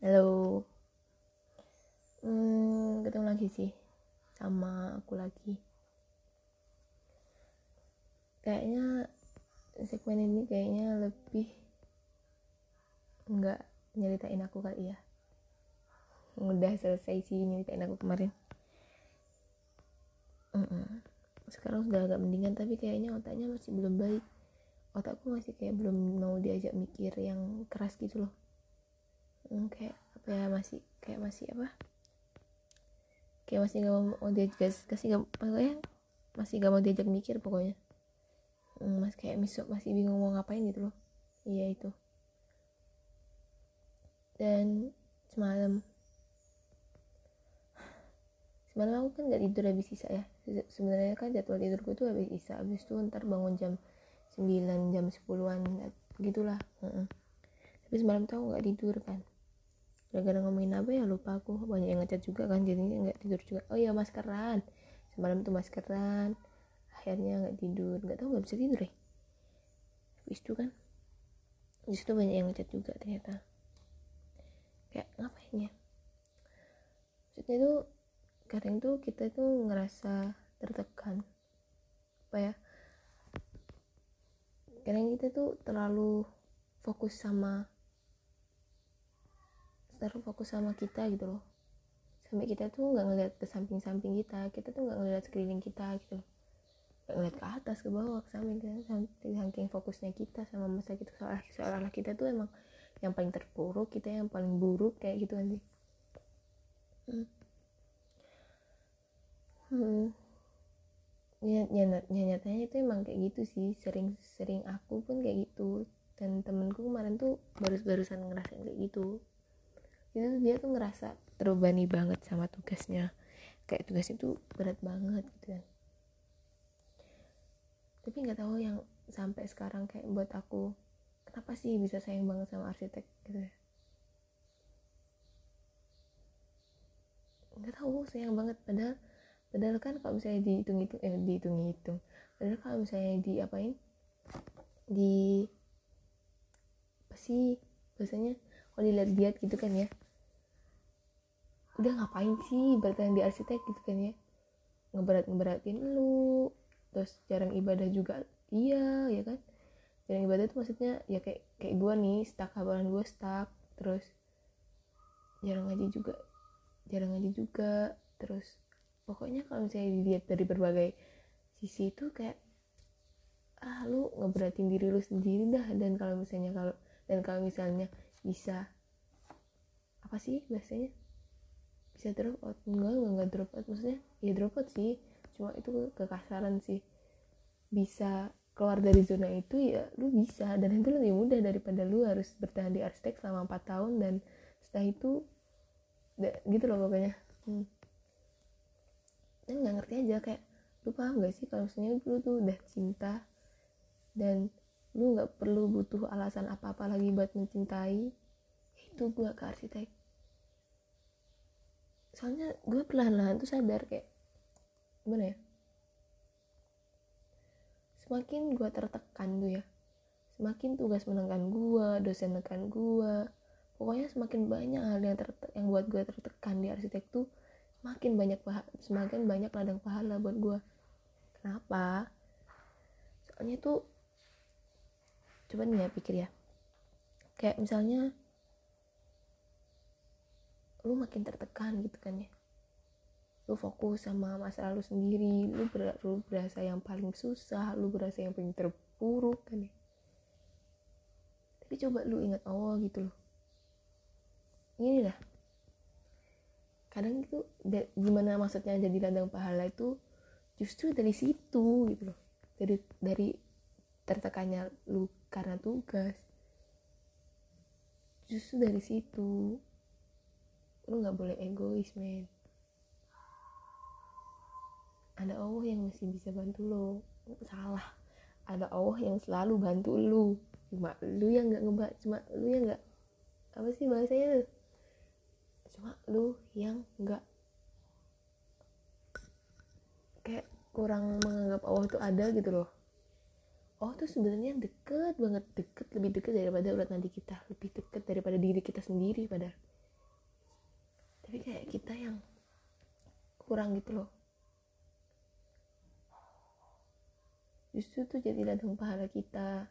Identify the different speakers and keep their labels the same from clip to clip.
Speaker 1: Halo. Hmm, ketemu lagi sih sama aku lagi. Kayaknya segmen ini kayaknya lebih nggak nyeritain aku kali ya. Udah selesai sih nyeritain aku kemarin. Mm-mm. Sekarang sudah agak mendingan tapi kayaknya otaknya masih belum baik. Otakku masih kayak belum mau diajak mikir yang keras gitu loh. Hmm, kayak apa ya masih kayak masih apa? Kayak masih gak mau diajak kasih gak pokoknya masih gak mau diajak mikir pokoknya. Hmm, mas kayak misuk masih bingung mau ngapain gitu loh. Iya itu. Dan semalam. Semalam aku kan gak tidur habis isa ya. Sebenarnya kan jadwal tidurku tuh habis isa habis itu ntar bangun jam 9 jam 10an gitulah. Tapi semalam tuh aku gak tidur kan gara-gara ngomongin apa ya lupa aku. Banyak yang ngecat juga kan jadinya nggak tidur juga. Oh iya maskeran. Semalam tuh maskeran. Akhirnya nggak tidur. Nggak tahu nggak bisa tidur ya. Habis itu kan habis itu banyak yang ngecat juga ternyata. Kayak ngapain ya? Maksudnya tuh kadang tuh kita tuh ngerasa tertekan. Apa ya? Kadang kita tuh terlalu fokus sama terlalu fokus sama kita gitu loh. Sampai kita tuh nggak ngeliat ke samping-samping kita kita tuh nggak ngeliat sekeliling kita gitu loh. Nggak ngeliat ke atas ke bawah ke samping kita saking fokusnya kita sama masa gitu seolah seolah kita tuh emang yang paling terpuruk kita yang paling buruk kayak gitu nanti hmm. hmm. Ya, ya, ya nyatanya itu emang kayak gitu sih. Sering-sering aku pun kayak gitu. Dan temenku kemarin tuh baru-barusan ngerasain kayak gitu itu dia tuh ngerasa terbebani banget sama tugasnya. Kayak tugas itu berat banget gitu kan. Tapi nggak tahu yang sampai sekarang kayak buat aku kenapa sih bisa sayang banget sama arsitek gitu ya? Nggak tahu sayang banget. Padahal padahal kan kalau misalnya dihitung-hitung eh dihitung-hitung. Padahal kalau misalnya di apain di apa sih biasanya kalau dilihat-lihat gitu kan ya. Udah ngapain sih bertahan di arsitek gitu kan ya. Ngeberat ngeberatin lu terus jarang ibadah juga. Iya ya kan? Jarang ibadah itu maksudnya ya kayak kayak gue nih stuck hafalan gue stuck terus jarang ngaji juga jarang ngaji juga terus pokoknya kalau misalnya dilihat dari berbagai sisi itu kayak ah lu ngeberatin diri lu sendiri dah. Dan kalau misalnya kalau dan kalau misalnya bisa. Apa sih biasanya? Bisa drop out? Enggak enggak, enggak drop out. Maksudnya ya drop out sih. Cuma itu kekasaran sih. Bisa keluar dari zona itu ya lu bisa. Dan itu lebih mudah daripada lu harus bertahan di arsitek selama 4 tahun dan setelah itu gitu loh pokoknya. Hmm. dan nggak ngerti aja kayak lu paham gak sih kalau misalnya lu tuh udah cinta dan lu nggak perlu butuh alasan apa-apa lagi buat mencintai. Itu gua ke arsitek. Soalnya gue perlahan-lahan tuh sadar kayak gimana ya? Semakin gue tertekan tuh ya semakin tugas menekan gue dosen menekan gue pokoknya semakin banyak hal yang yang buat gue tertekan di arsitek tuh semakin banyak semakin banyak ladang pahala buat gue kenapa? Soalnya tuh nih ya pikir ya. Kayak misalnya lu makin tertekan gitu kan ya. Lu fokus sama masa lalu sendiri lu, ber, lu berasa yang paling susah lu berasa yang paling terpuruk kan ya. Tapi coba lu ingat Allah gitu loh. Ini lah kadang itu gimana maksudnya jadi ladang pahala itu justru dari situ gitu loh. Dari dari tertekannya lu karena tugas. Justru dari situ lu nggak boleh egois men. Ada Allah yang masih bisa bantu lo. Salah. Ada Allah yang selalu bantu lu. Cuma lu yang nggak ngebak cuma lu yang nggak apa sih bahasanya cuma lu yang nggak kayak kurang menganggap Allah tuh ada gitu loh Allah tuh sebenarnya deket banget. Deket lebih deket daripada urat nadi kita. Lebih deket daripada diri kita sendiri pada tapi kayak kita yang kurang gitu loh. Justru tuh jadi ladang pahala kita.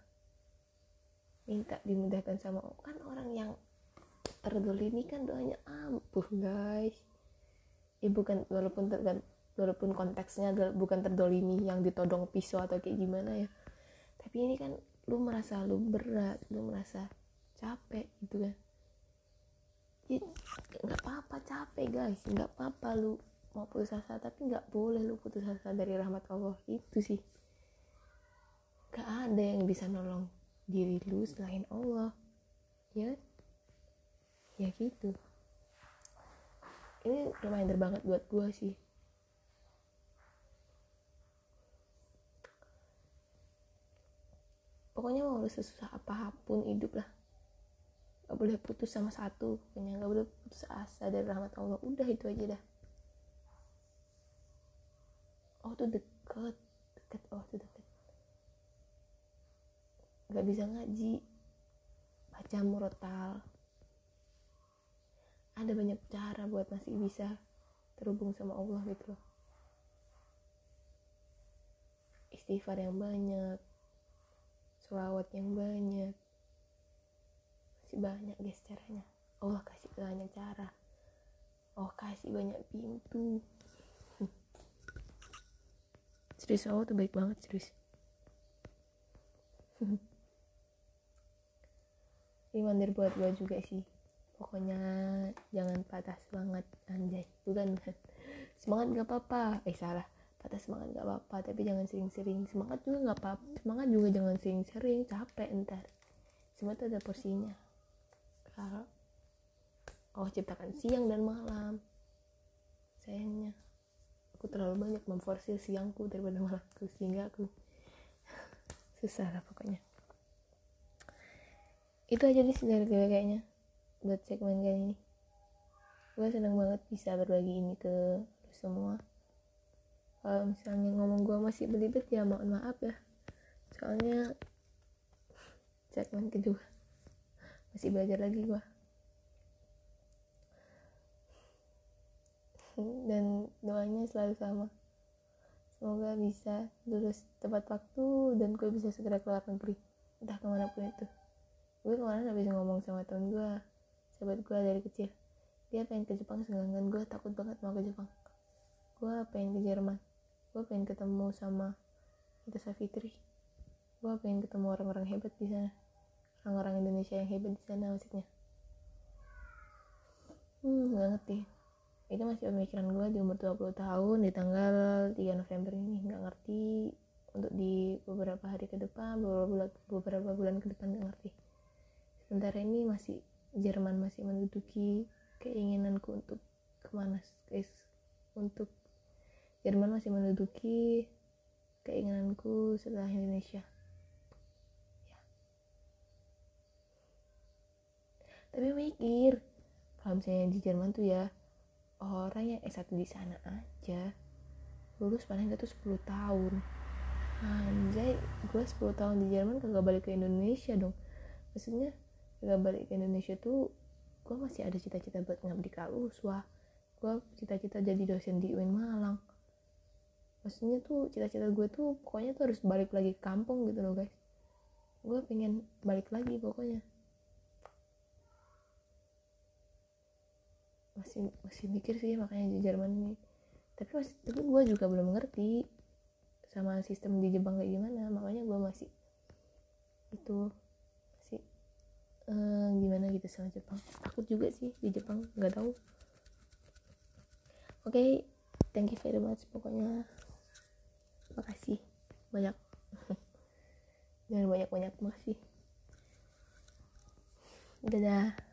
Speaker 1: Minta dimudahkan sama Allah kan orang yang terdolimi kan doanya ampuh guys. Ya bukan walaupun ter, walaupun konteksnya bukan terdolimi yang ditodong pisau atau kayak gimana ya tapi ini kan lu merasa lu berat lu merasa capek gitu kan. Ya nggak apa-apa capek guys. Nggak apa-apa lu mau putus asa tapi nggak boleh lu putus asa dari rahmat Allah. Itu sih. Gak ada yang bisa nolong diri lu selain Allah. Ya ya gitu. Ini reminder banget buat gue sih pokoknya mau lu sesusah apa pun hidup lah. Gak boleh putus sama satu pokoknya gak boleh putus asa dari rahmat Allah. Udah itu aja dah. Oh tuh deket deket. Oh tuh deket. Gak bisa ngaji. Baca murotal. Ada banyak cara buat masih bisa terhubung sama Allah gitu loh. Istighfar yang banyak selawat yang banyak. Masih banyak guys caranya. Allah kasih banyak cara. Allah kasih banyak pintu. Serius Allah tuh baik banget serius. Reminder buat gue juga sih. Pokoknya jangan patah semangat anjay. Bukan semangat gak apa-apa. Eh salah patah semangat gak apa-apa tapi jangan sering-sering. Semangat juga gak apa-apa semangat juga jangan sering-sering capek ntar. Semua itu ada porsinya. Kalau Allah ciptakan siang dan malam. Sayangnya aku terlalu banyak memforsir siangku daripada malamku sehingga aku susah lah pokoknya. Itu aja nih dari gue kayaknya buat segmen kali ini. Gue seneng banget bisa berbagi ini ke semua kalau misalnya ngomong gue masih belibet ya mohon maaf ya. Soalnya segmen kedua masih belajar lagi gue dan doanya selalu sama. Semoga bisa lulus tepat waktu dan gue bisa segera keluar negeri. Entah ke mana pun itu. Gue kemarin habis ngomong sama temen gue sahabat gue dari kecil. Dia pengen ke Jepang sedangkan gue takut banget mau ke Jepang. Gue pengen ke Jerman gue pengen ketemu sama itu Safitri. Gue pengen ketemu orang-orang hebat di sana. Orang-orang Indonesia yang hebat di sana maksudnya. Hmm gak ngerti. Itu masih pemikiran gue di umur 20 tahun di tanggal 3 November ini. Nggak ngerti untuk di beberapa hari ke depan beberapa bulan, beberapa bulan ke depan nggak ngerti. Sementara ini masih Jerman masih menduduki keinginanku untuk ke mana guys? Untuk Jerman masih menduduki keinginanku setelah Indonesia. Ya. Tapi mikir kalau misalnya di Jerman tuh ya orang yang S1 di sana aja lulus paling gak tuh 10 tahun. Anjay gue 10 tahun di Jerman kagak balik ke Indonesia dong. Maksudnya gak balik ke Indonesia tuh gue masih ada cita-cita buat ngabdi ke gue cita-cita jadi dosen di UIN Malang maksudnya tuh cita-cita gue tuh pokoknya tuh harus balik lagi ke kampung gitu loh guys. Gue pengen balik lagi pokoknya. Masih masih mikir sih makanya di Jerman ini. Tapi masih tapi gue juga belum ngerti sama sistem di Jepang kayak gimana. Makanya gue masih itu uh, gimana gitu sama Jepang. Takut juga sih di Jepang nggak tahu. Oke okay, thank you very much pokoknya makasih. Banyak. Jangan banyak banyak makasih. Dadah